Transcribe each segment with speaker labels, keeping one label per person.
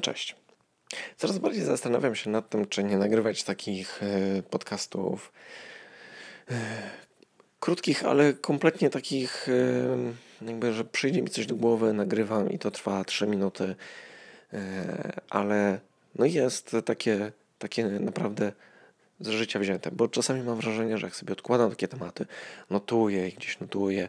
Speaker 1: Cześć. Coraz bardziej zastanawiam się nad tym, czy nie nagrywać takich e, podcastów e, krótkich, ale kompletnie takich, e, jakby, że przyjdzie mi coś do głowy, nagrywam i to trwa 3 minuty, ale no jest takie, takie naprawdę z życia wzięte, bo czasami mam wrażenie, że jak sobie odkładam takie tematy, notuję i gdzieś notuję,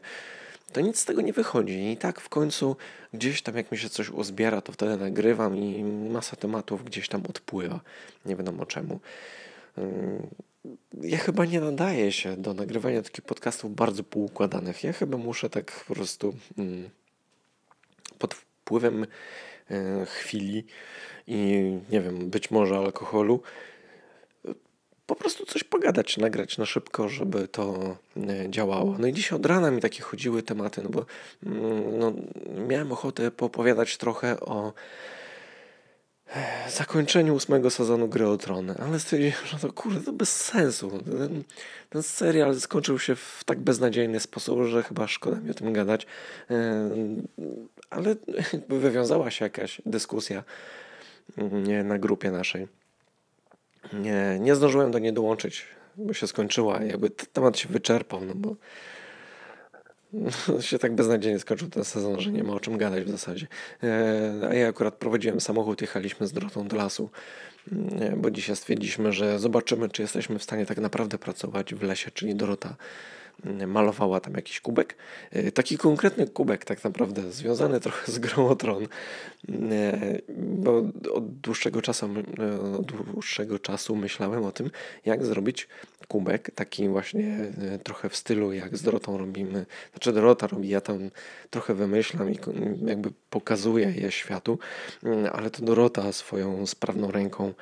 Speaker 1: to nic z tego nie wychodzi. I tak w końcu gdzieś tam, jak mi się coś uzbiera, to wtedy nagrywam i masa tematów gdzieś tam odpływa. Nie wiadomo czemu. Ja chyba nie nadaję się do nagrywania takich podcastów bardzo poukładanych. Ja chyba muszę tak po prostu pod wpływem e, chwili i nie wiem, być może alkoholu po prostu coś pogadać, nagrać na szybko, żeby to e, działało. No i dzisiaj od rana mi takie chodziły tematy, no bo mm, no, miałem ochotę poopowiadać trochę o e, zakończeniu ósmego sezonu Gry o Trony, ale stwierdziłem, że to kurde, to bez sensu. Ten, ten serial skończył się w tak beznadziejny sposób, że chyba szkoda mi o tym gadać, e, ale wywiązała się jakaś dyskusja mm, na grupie naszej nie, nie zdążyłem do niej dołączyć, bo się skończyła. Jakby temat się wyczerpał, no bo się tak beznadziejnie skończył ten sezon, że nie ma o czym gadać w zasadzie. E, a ja akurat prowadziłem samochód, jechaliśmy z Dorotą do lasu, bo dzisiaj stwierdziliśmy, że zobaczymy, czy jesteśmy w stanie tak naprawdę pracować w lesie, czyli Dorota malowała tam jakiś kubek. E, taki konkretny kubek, tak naprawdę, związany trochę z grą o tron, e, bo od dłuższego czasu, e, od dłuższego czasu myślałem o tym, jak zrobić kubek, taki właśnie trochę w stylu, jak z Dorotą robimy. Znaczy Dorota robi, ja tam trochę wymyślam i jakby pokazuję je światu, ale to Dorota swoją sprawną ręką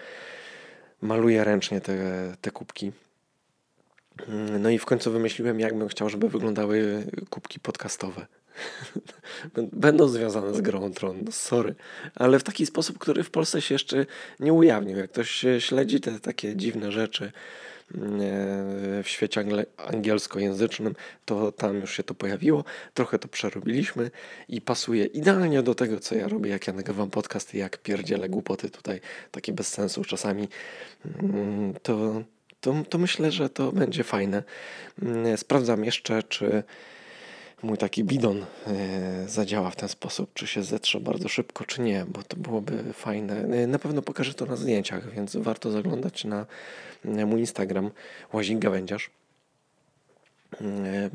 Speaker 1: maluje ręcznie te, te kubki. Mm, no i w końcu wymyśliłem, jak bym chciał, żeby wyglądały kubki podcastowe. Będą związane z grą Tron, no sorry. Ale w taki sposób, który w Polsce się jeszcze nie ujawnił. Jak ktoś śledzi te takie dziwne rzeczy mm, e, w świecie angielskojęzycznym, to tam już się to pojawiło. Trochę to przerobiliśmy i pasuje idealnie do tego, co ja robię, jak ja nagrywam podcasty, jak pierdzielę głupoty tutaj, takie bez sensu czasami. Mm, to to, to myślę, że to będzie fajne. Mm, sprawdzam jeszcze, czy mój taki bidon e, zadziała w ten sposób, czy się zetrze bardzo szybko, czy nie, bo to byłoby fajne. E, na pewno pokażę to na zdjęciach, więc warto zaglądać na mój Instagram Łazik Gawędziarz. E,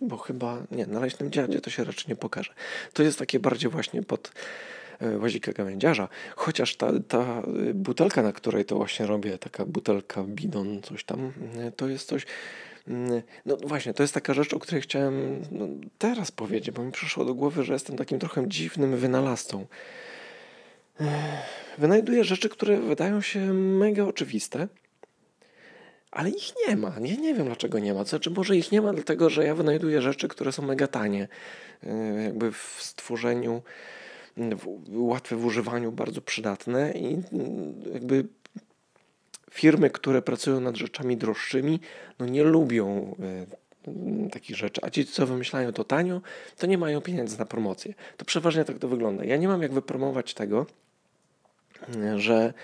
Speaker 1: bo chyba, nie, na Leśnym Dziadzie to się raczej nie pokaże. To jest takie bardziej właśnie pod łazika gawędziarza. Chociaż ta, ta butelka, na której to właśnie robię, taka butelka bidon, coś tam, e, to jest coś. Mm, no właśnie, to jest taka rzecz, o której chciałem no, teraz powiedzieć, bo mi przyszło do głowy, że jestem takim trochę dziwnym wynalazcą. E, wynajduję rzeczy, które wydają się mega oczywiste, ale ich nie ma. Ja nie wiem, dlaczego nie ma. Znaczy, może ich nie ma, dlatego że ja wynajduję rzeczy, które są mega tanie. Jakby w stworzeniu łatwe w używaniu, bardzo przydatne i jakby firmy, które pracują nad rzeczami droższymi, no nie lubią e, takich rzeczy, a ci, co wymyślają to tanio, to nie mają pieniędzy na promocję. To przeważnie tak to wygląda. Ja nie mam jak wypromować tego, że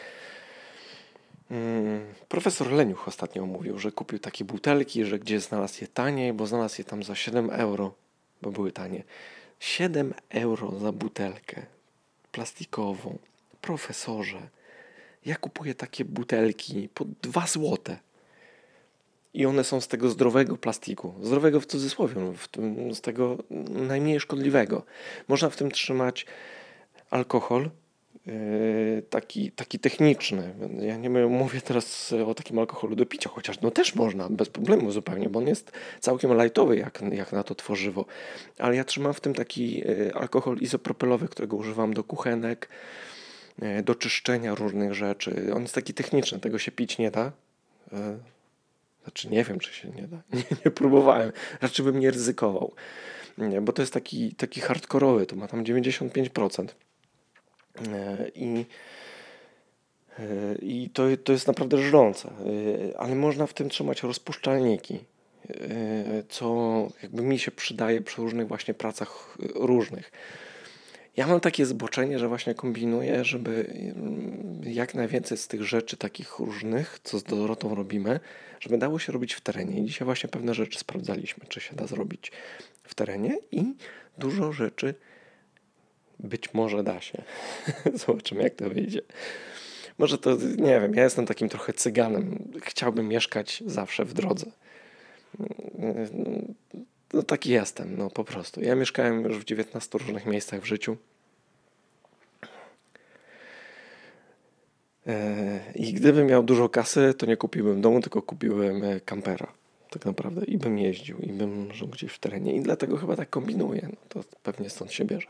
Speaker 1: mm, profesor Leniuch ostatnio mówił, że kupił takie butelki, że gdzie znalazł je taniej, bo znalazł je tam za 7 euro, bo były tanie. 7 euro za butelkę plastikową. Profesorze, ja kupuję takie butelki po 2 złote. I one są z tego zdrowego plastiku. Zdrowego w cudzysłowie, w tym, z tego najmniej szkodliwego. Można w tym trzymać alkohol, taki, taki techniczny. Ja nie mówię teraz o takim alkoholu do picia, chociaż no też można, bez problemu zupełnie, bo on jest całkiem lightowy jak, jak na to tworzywo. Ale ja trzymam w tym taki yy, alkohol izopropelowy, którego używam do kuchenek, yy, do czyszczenia różnych rzeczy. On jest taki techniczny, tego się pić nie da. Znaczy nie wiem, czy się nie da. Nie, nie próbowałem. Raczej bym nie ryzykował. Nie, bo to jest taki, taki hardkorowy, to ma tam 95%. E, I, e, i to, to jest naprawdę żrące, e, ale można w tym trzymać rozpuszczalniki, co jakby mi się przydaje przy różnych właśnie pracach różnych. ja mam takie zboczenie, że właśnie kombinuję, żeby mm, jak najwięcej z tych rzeczy takich różnych, co z Dorotą robimy, żeby dało się robić w terenie. I dzisiaj właśnie pewne rzeczy sprawdzaliśmy, czy się da zrobić w terenie i dużo rzeczy być może da się. Zobaczymy, jak to wyjdzie. Może to, nie wiem, ja jestem takim trochę cyganem. Chciałbym mieszkać zawsze w drodze. No taki jestem, no po prostu. Ja mieszkałem już w 19 różnych miejscach w życiu. E, I gdybym miał dużo kasy, to nie kupiłbym domu, tylko kupiłbym e, kampera. Tak naprawdę. I bym jeździł, i bym żył gdzieś w terenie. I dlatego chyba tak kombinuję. No, to pewnie stąd się bierze.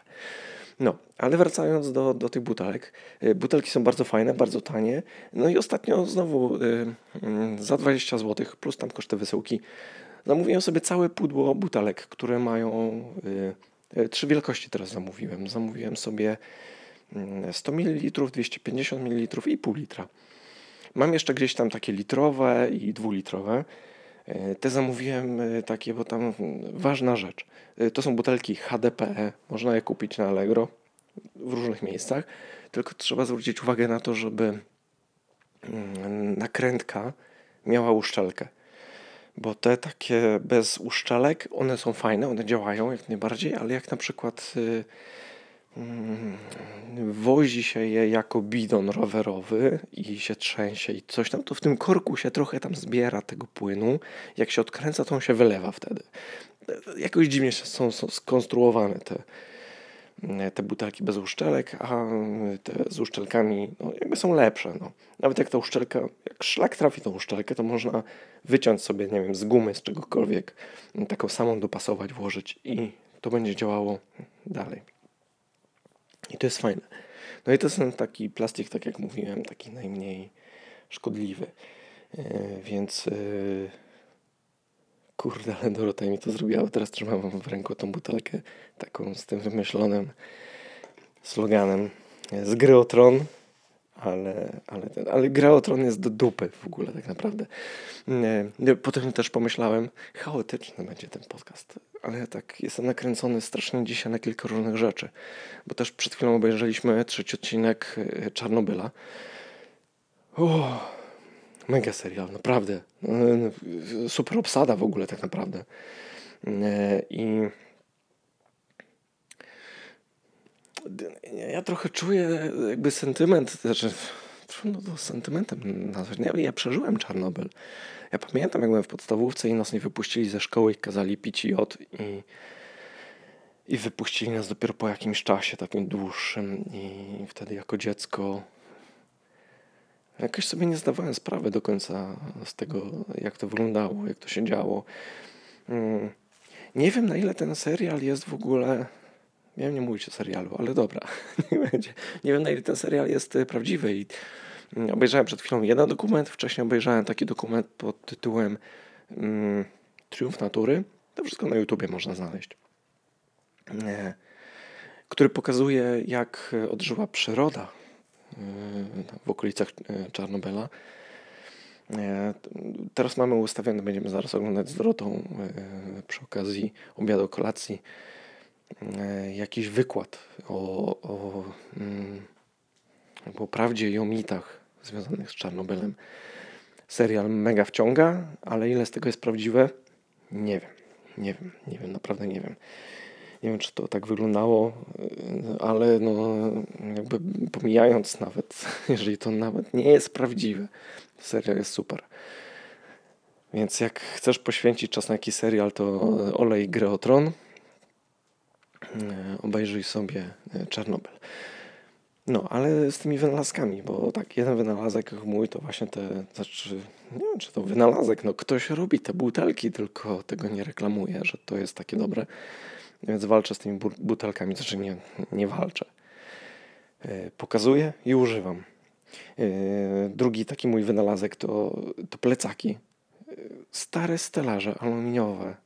Speaker 1: No, ale wracając do, do tych butelek. E, butelki są bardzo fajne, bardzo tanie. No i ostatnio znowu y, za 20 zł plus tam koszty wysyłki zamówiłem sobie całe pudło butelek, które mają y, y, trzy wielkości teraz zamówiłem. Zamówiłem sobie 100 ml, 250 ml i pół litra. Mam jeszcze gdzieś tam takie litrowe i dwulitrowe. E, te zamówiłem e, takie, bo tam ważna rzecz. E, to są butelki HDPE. Można je kupić na Allegro w różnych miejscach. Tylko trzeba zwrócić uwagę na to, żeby mm, nakrętka miała uszczelkę. Bo te takie bez uszczelek, one są fajne, one działają jak najbardziej, ale jak na przykład y, wozi się je jako bidon rowerowy i się trzęsie i coś tam, to w tym korku się trochę tam zbiera tego płynu. Jak się odkręca, to on się wylewa wtedy. Jakoś dziwnie są, są skonstruowane te, te butelki bez uszczelek, a te z uszczelkami no, jakby są lepsze. No. Nawet jak ta uszczelka, jak szlak trafi tą uszczelkę, to można wyciąć sobie, nie wiem, z gumy, z czegokolwiek, taką samą dopasować, włożyć i to będzie działało dalej. I to jest fajne. No i to jest taki plastik, tak jak mówiłem, taki najmniej szkodliwy. E, więc e, kurde, ale Dorota mi to zrobiła. Teraz trzymam w ręku tą butelkę taką z tym wymyślonym sloganem z gry o tron ale, ale, ten, ale Graotron jest do dupy w ogóle tak naprawdę. Nie, potem też pomyślałem, chaotyczny będzie ten podcast, ale tak jestem nakręcony strasznie dzisiaj na kilka różnych rzeczy, bo też przed chwilą obejrzeliśmy trzeci odcinek e, Czarnobyla. O, mega serial, naprawdę. E, super obsada w ogóle tak naprawdę. E, I ja trochę czuję jakby sentyment, znaczy trudno to sentymentem nazwać. Ja, ja przeżyłem Czarnobyl. Ja pamiętam, jak byłem w podstawówce i nas nie wypuścili ze szkoły i kazali pić jod i, i wypuścili nas dopiero po jakimś czasie, takim dłuższym i wtedy jako dziecko jakoś sobie nie zdawałem sprawy do końca z tego, jak to wyglądało, jak to się działo. Mm. Nie wiem, na ile ten serial jest w ogóle Miałem nie mówić o serialu, ale dobra, nie będzie. Nie wiem na ile ten serial jest e, prawdziwy i mm, obejrzałem przed chwilą jeden dokument, wcześniej obejrzałem taki dokument pod tytułem mm, Triumf Natury. To wszystko na YouTubie można znaleźć. Nie. Który pokazuje, jak odżyła przyroda e, w okolicach e, Czarnobyla. Teraz mamy ustawione, będziemy zaraz oglądać z Dorotą przy okazji obiadu, kolacji E, jakiś wykład o, o, mm, o prawdzie i o mitach związanych z Czarnobylem. Serial mega wciąga, ale ile z tego jest prawdziwe? Nie wiem. Nie wiem, nie wiem, naprawdę nie wiem. Nie wiem, czy to tak wyglądało, e, ale no, jakby pomijając nawet, jeżeli to nawet nie jest prawdziwe, serial jest super. Więc jak chcesz poświęcić czas na jakiś serial, to olej grę o tron E, obejrzyj sobie e, Czarnobyl. No, ale z tymi wynalazkami, bo tak, jeden wynalazek mój to właśnie te, znaczy, nie wiem czy to wynalazek, no ktoś robi te butelki, tylko tego nie reklamuje, że to jest takie dobre, więc walczę z tymi butelkami, znaczy nie, nie walczę. E, pokazuję i używam. Drugi taki mój wynalazek to, to plecaki. Stare stelaże aluminiowe,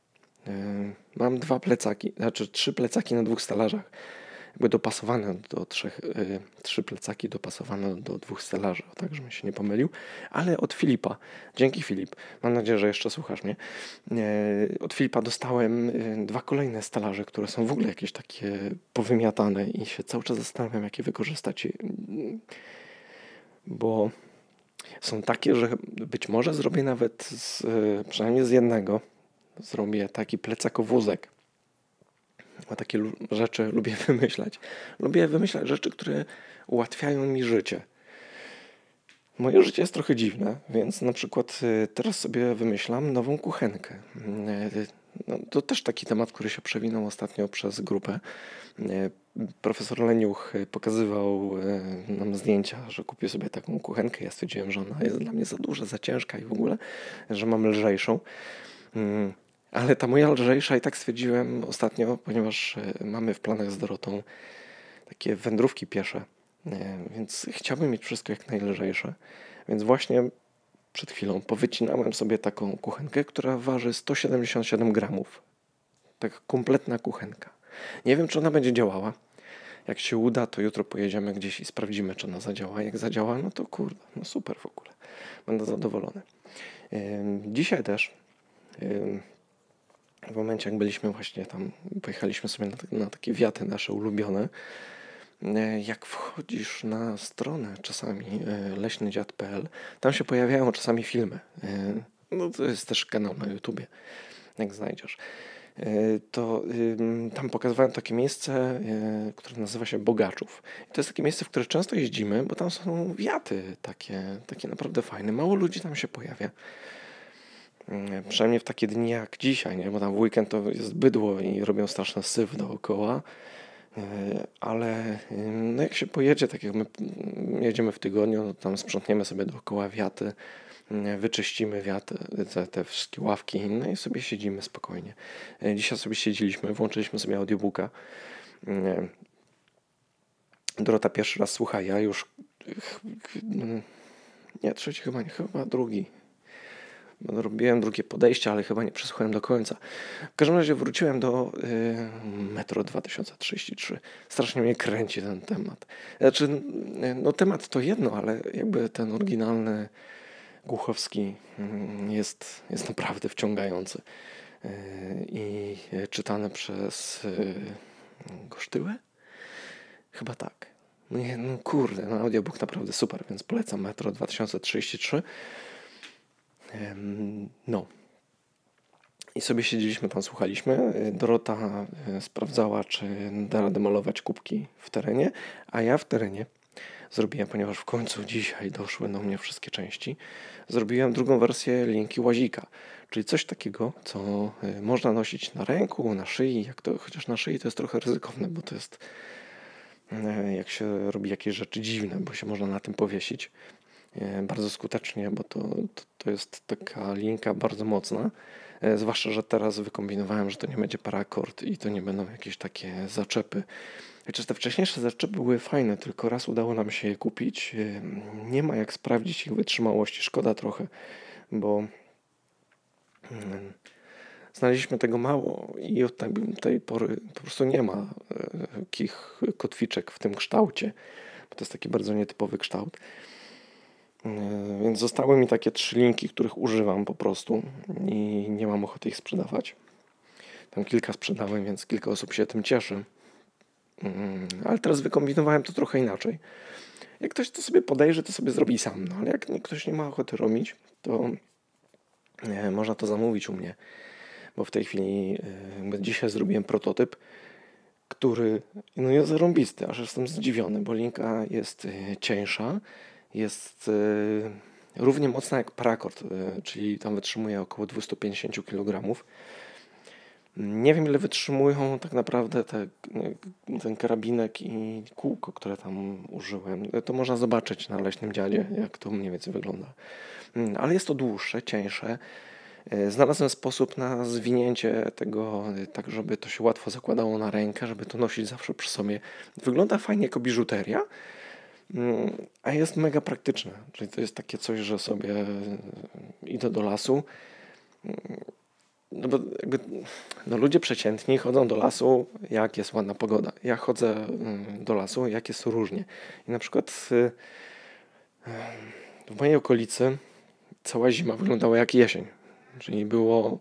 Speaker 1: Mam dwa plecaki, znaczy trzy plecaki na dwóch stelażach. jakby dopasowane do trzech, y, trzy plecaki dopasowane do dwóch stelaży, tak żebym się nie pomylił, ale od Filipa, dzięki Filip, mam nadzieję, że jeszcze słuchasz mnie, y, od Filipa dostałem dwa kolejne stelaże, które są w ogóle jakieś takie powymiatane i się cały czas zastanawiam, jakie wykorzystać, bo są takie, że być może zrobię nawet z, przynajmniej z jednego, zrobię taki plecakowózek a takie rzeczy lubię wymyślać. Lubię wymyślać rzeczy, które ułatwiają mi życie. Moje życie jest trochę dziwne, więc na przykład y, teraz sobie wymyślam nową kuchenkę. Y, no, to też taki temat, który się przewinął ostatnio przez grupę. Y, profesor Leniuch pokazywał nam zdjęcia, że kupił sobie taką kuchenkę. Ja stwierdziłem, że ona jest dla mnie za duża, za ciężka i w ogóle, że mam lżejszą. Ale ta moja lżejsza i tak stwierdziłem ostatnio, ponieważ e, mamy w planach z Dorotą takie wędrówki piesze, e, więc chciałbym mieć wszystko jak najlżejsze. Więc właśnie przed chwilą powycinałem sobie taką kuchenkę, która waży 177 gramów. Tak kompletna kuchenka. Nie wiem, czy ona będzie działała. Jak się uda, to jutro pojedziemy gdzieś i sprawdzimy, czy ona zadziała. Jak zadziała, no to kurde, no super w ogóle. Będę zadowolony. Dzisiaj też w momencie, jak byliśmy właśnie tam, pojechaliśmy sobie na, na takie wiaty nasze ulubione, e, jak wchodzisz na stronę czasami e, leśnydziad.pl, tam się pojawiają czasami filmy. E, no to jest też kanał na YouTubie, jak znajdziesz. To tam pokazywałem takie miejsce, które nazywa się Bogaczów. I to jest takie miejsce, w które często jeździmy, bo tam są wiaty takie, takie naprawdę fajne. Mało ludzi tam się pojawia. Mm, przynajmniej w takie dni jak dzisiaj, nie? bo tam w weekend to jest bydło i robią straszny syf dookoła. E, ale no jak się pojedzie, tak jak my jedziemy w tygodniu, to tam sprzątniemy sobie dookoła wiaty, mm, wyczyścimy wiaty, te, te wszystkie ławki inne i sobie siedzimy spokojnie. E, dzisiaj sobie siedzieliśmy, włączyliśmy sobie audiobooka. Mm, Dorota pierwszy raz słucha, ja już nie, trzeci chyba nie, chyba drugi robiłem drugie podejście, ale chyba nie przesłuchałem do końca. W każdym razie wróciłem do y, Metro 2033. Strasznie mnie kręci ten temat. Znaczy, no temat to jedno, ale jakby ten oryginalny Głuchowski mm, jest, jest naprawdę wciągający. Y, I czytany przez y, Gosztyłę? Chyba tak. No, nie, no kurde, no audiobook naprawdę super, więc polecam Metro 2033. No. I sobie siedzieliśmy tam, słuchaliśmy. Dorota e, sprawdzała, czy da radę malować kubki w terenie, a ja w terenie zrobiłem, ponieważ w końcu dzisiaj doszły do mnie wszystkie części, zrobiłem drugą wersję linki łazika, czyli coś takiego, co e, można nosić na ręku, na szyi, jak to, chociaż na szyi to jest trochę ryzykowne, bo to jest e, jak się robi jakieś rzeczy dziwne, bo się można na tym powiesić. E, bardzo skutecznie, bo to, to, to, jest taka linka bardzo mocna. E, zwłaszcza, że teraz wykombinowałem, że to nie będzie parakord i to nie będą jakieś takie zaczepy. Chociaż te wcześniejsze zaczepy były fajne, tylko raz udało nam się je kupić. E, nie ma jak sprawdzić ich wytrzymałości. Szkoda trochę, bo mm, znaleźliśmy tego mało i od tej pory po prostu nie ma takich kotwiczek w tym kształcie, bo to jest taki bardzo nietypowy kształt. E, więc zostały mi takie trzy linki, których używam po prostu i nie mam ochoty ich sprzedawać. Tam kilka sprzedałem, więc kilka osób się tym cieszy. Mm, ale teraz wykombinowałem to trochę inaczej. Jak ktoś to sobie podejrzy, to sobie zrobi sam. No, ale jak ktoś nie ma ochoty robić, to nie, można to zamówić u mnie. Bo w tej chwili e, dzisiaj zrobiłem prototyp, który no jest zarąbisty, aż jestem zdziwiony, bo linka jest e, cieńsza, jest y, równie mocna jak parakord, y, czyli tam wytrzymuje około 250 kg. Nie wiem ile wytrzymują tak naprawdę te, y, ten karabinek i kółko, które tam użyłem. To można zobaczyć na leśnym dziadzie, jak to mniej więcej wygląda. Mm, ale jest to dłuższe, cieńsze. Znalazłem sposób na zwinięcie tego, tak żeby to się łatwo zakładało na rękę, żeby to nosić zawsze przy sobie. Wygląda fajnie jako biżuteria, a jest mega praktyczne. Czyli to jest takie coś, że sobie idę do lasu, mm, no bo no ludzie przeciętni chodzą do lasu, jak jest ładna pogoda. Ja chodzę mm, do lasu, jak jest różnie. I na przykład y, w mojej okolicy cała zima wyglądała jak jesień. Czyli było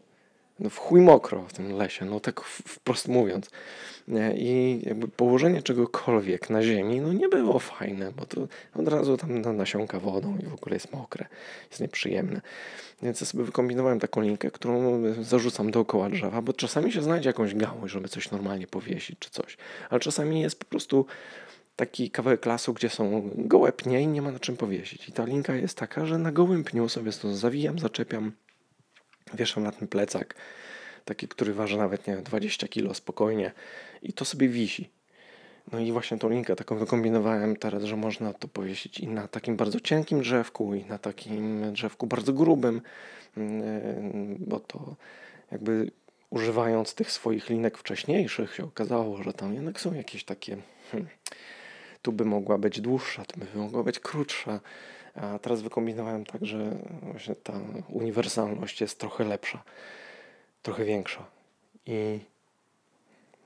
Speaker 1: no, w chuj mokro w tym lesie, no tak wprost mówiąc. I jakby położenie czegokolwiek na ziemi, no nie było fajne, bo to od razu tam nasiąka wodą i w ogóle jest mokre, jest nieprzyjemne. Więc ja sobie wykombinowałem taką linkę, którą zarzucam dookoła drzewa, bo czasami się znajdzie jakąś gałąź, żeby coś normalnie powiesić czy coś, ale czasami jest po prostu taki kawałek lasu, gdzie są gołe pnie i nie ma na czym powiesić. I ta linka jest taka, że na gołym pniu sobie to zawijam, zaczepiam, wieszam na ten plecak, taki, który waży nawet, nie wiem, 20 kilo spokojnie i to sobie wisi. No i właśnie tą linkę taką wykombinowałem teraz, że można to powiesić i na takim bardzo cienkim drzewku, i na takim drzewku bardzo grubym, mm, bo to jakby używając tych swoich linek wcześniejszych się okazało, że tam jednak są jakieś takie hmm, tu by mogła być dłuższa, tu by mogła być krótsza. A teraz wykombinowałem tak, że właśnie ta uniwersalność jest trochę lepsza, trochę większa. I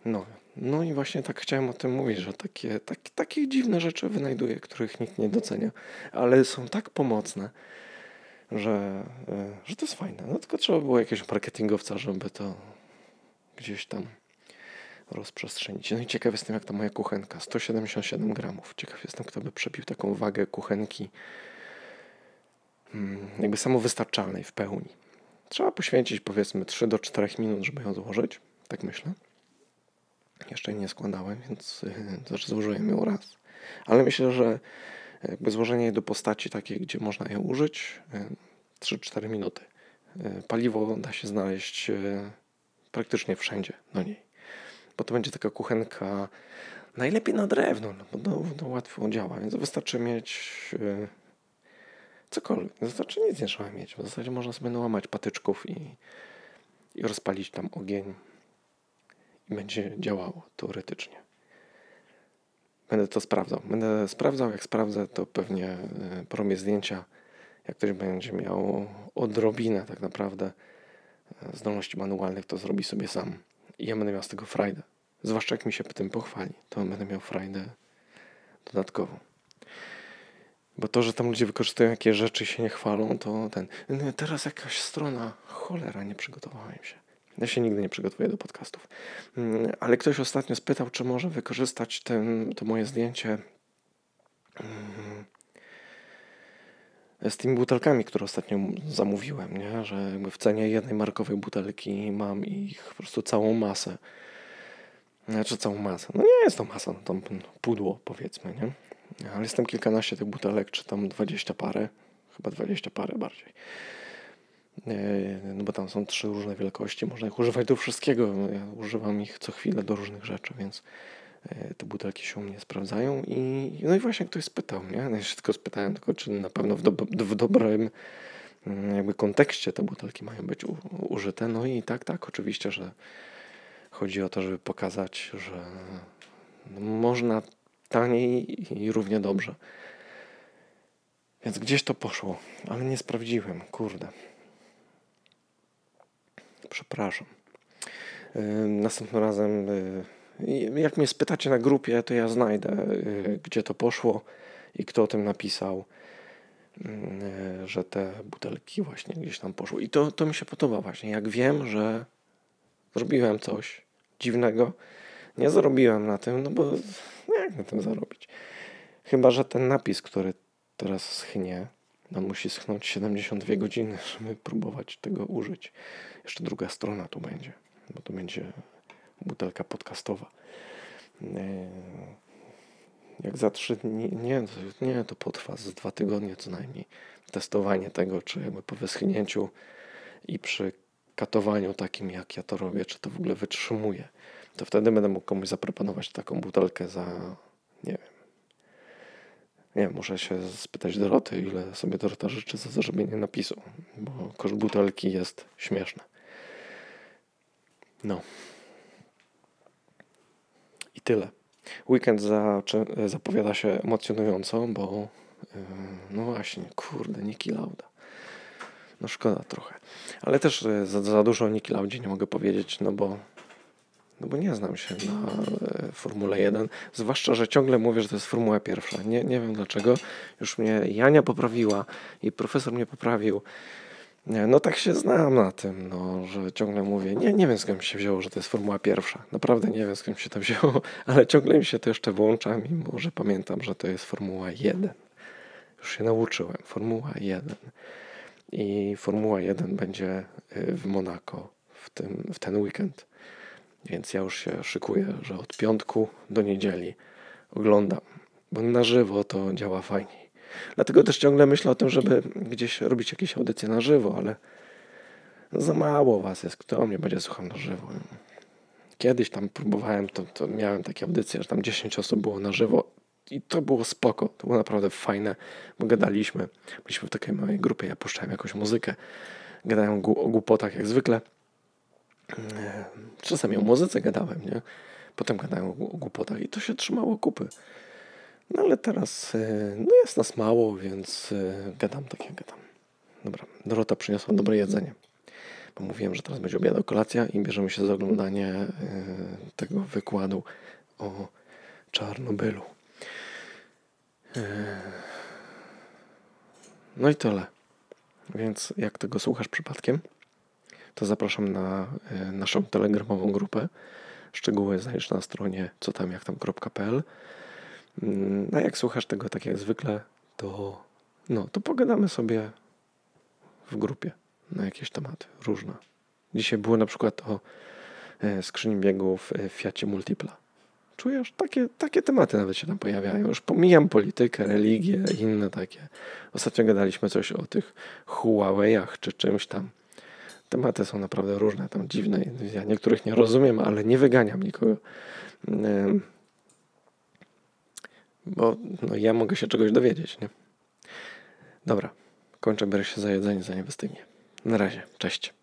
Speaker 1: no, no i właśnie tak chciałem o tym mówić, że takie, tak, takie dziwne rzeczy wynajduję, których nikt nie docenia, ale są tak pomocne, że, e, że to jest fajne. No tylko trzeba było jakiegoś marketingowca, żeby to gdzieś tam rozprzestrzenić. No i ciekaw jestem, jak ta moja kuchenka. 177 gramów. Ciekaw jestem, kto by przebił taką wagę kuchenki jakby samowystarczalnej w pełni. Trzeba poświęcić powiedzmy 3 do 4 minut, żeby ją złożyć. Tak myślę. Jeszcze nie składałem, więc też złożyłem ją raz. Ale myślę, że jakby złożenie jej do postaci takiej, gdzie można ją użyć 3-4 minuty. E, paliwo da się znaleźć e, praktycznie wszędzie do niej bo to będzie taka kuchenka najlepiej na drewno, no bo to, to łatwo działa, więc wystarczy mieć cokolwiek, wystarczy nic nie trzeba mieć, w zasadzie można sobie nałamać patyczków i, i rozpalić tam ogień i będzie działało teoretycznie. Będę to sprawdzał. Będę sprawdzał, jak sprawdzę, to pewnie y, porobie zdjęcia. Jak ktoś będzie miał odrobinę tak naprawdę y, zdolności manualnych, to zrobi sobie sam. I ja będę miał z tego frajdę. Zwłaszcza jak mi się tym pochwali, to będę miał frajdę dodatkową. Bo to, że tam ludzie wykorzystują jakieś rzeczy i się nie chwalą, to ten. No, teraz jakaś strona, cholera, nie przygotowałem się. Ja się nigdy nie przygotowuję do podcastów. Mm, ale ktoś ostatnio spytał, czy może wykorzystać ten, to moje zdjęcie mm, z tymi butelkami, które ostatnio zamówiłem, nie? że w cenie jednej markowej butelki mam ich po prostu całą masę. Znaczy całą masę. No nie jest to masa, no to pudło powiedzmy, nie? Ale jest tam kilkanaście tych butelek, czy tam dwadzieścia parę, chyba dwadzieścia parę bardziej. E, no bo tam są trzy różne wielkości, można ich używać do wszystkiego. Ja używam ich co chwilę do różnych rzeczy, więc E, te butelki się u mnie sprawdzają i no i właśnie ktoś spytał, nie? No ja się tylko spytałem, tylko czy na pewno w, do, w dobrym mm, jakby kontekście te butelki mają być u, użyte. No i tak, tak, oczywiście, że chodzi o to, żeby pokazać, że no można taniej i równie dobrze. Więc gdzieś to poszło, ale nie sprawdziłem, kurde. Przepraszam. E, następnym razem e, jak mnie spytacie na grupie, to ja znajdę, y, gdzie to poszło i kto o tym napisał, y, że te butelki właśnie gdzieś tam poszły. I to, to mi się podoba właśnie. Jak wiem, że zrobiłem coś dziwnego, nie zarobiłem na tym, no bo jak na tym zarobić? Chyba, że ten napis, który teraz schnie, no musi schnąć 72 godziny, żeby próbować tego użyć. Jeszcze druga strona tu będzie, bo to będzie butelka podcastowa. E, jak za trzy dni, nie, nie, to potrwa z dwa tygodnie co najmniej. Testowanie tego, czy jakby po wyschnięciu i przy katowaniu takim, jak ja to robię, czy to w ogóle wytrzymuje. To wtedy będę mógł komuś zaproponować taką butelkę za, nie wiem, nie wiem, muszę się spytać Doroty, ile sobie Dorota życzy za zrobienie napisu, bo koszt butelki jest śmieszny. No. I tyle. Weekend zapowiada się emocjonująco, bo yy, no właśnie, kurde, Niki Lauda. No szkoda trochę. Ale też e, za, za dużo o Niki Laudzie nie mogę powiedzieć, no bo, no bo nie znam się na e, Formule 1. Zwłaszcza, że ciągle mówię, że to jest Formuła pierwsza. Nie, nie wiem dlaczego. Już mnie Jania poprawiła i profesor mnie poprawił. Nie, no tak się znam na tym, no, że ciągle mówię, nie, nie wiem skąd się wzięło, że to jest Formuła pierwsza. Naprawdę nie wiem skąd się to wzięło, ale ciągle mi się to jeszcze włącza, mimo że pamiętam, że to jest Formuła 1. Już się nauczyłem. Formuła 1. I Formuła 1 będzie y, w Monako w, tym, w ten weekend. Więc ja już się szykuję, że od piątku do niedzieli oglądam, bo na żywo to działa fajniej. Dlatego też ciągle myślę o tym, żeby gdzieś robić jakieś audycje na żywo, ale za mało was jest, kto mnie będzie słuchał na żywo. Kiedyś tam próbowałem, to, to miałem takie audycje, że tam 10 osób było na żywo i to było spoko, to było naprawdę fajne, bo gadaliśmy. Byliśmy w takiej małej grupie, ja puszczałem jakąś muzykę, gadałem o głupotach jak zwykle. Czasami o muzyce gadałem, nie? Potem gadałem o głupotach i to się trzymało kupy. No ale teraz e, no jest nas mało, więc e, gadam tak jak gadam. Dobra, Dorota przyniosła dobre jedzenie. Bo mówiłem, że teraz będzie obiad, kolacja i bierzemy się za oglądanie e, tego wykładu o Czarnobylu. No i tyle. Więc jak tego słuchasz przypadkiem, to zapraszam na naszą telegramową grupę. Szczegóły znajdziesz na stronie co tam jak tam.pl. Mm, a jak słuchasz tego tak jak zwykle, to, no, to pogadamy sobie w grupie na jakieś tematy różne. Dzisiaj było na przykład o e, skrzyni biegów w Fiacie Multipla. Czujesz? Takie, takie tematy nawet się tam pojawiają. Już pomijam politykę, religię i inne takie. Ostatnio gadaliśmy coś o tych Huawei'ach czy czymś tam. Tematy są naprawdę różne, tam dziwne. Ja niektórych nie rozumiem, ale nie wyganiam nikogo bo no, ja mogę się czegoś dowiedzieć, nie? Dobra, kończę, biorę się za jedzenie, zanim wystygnie. Na razie, cześć.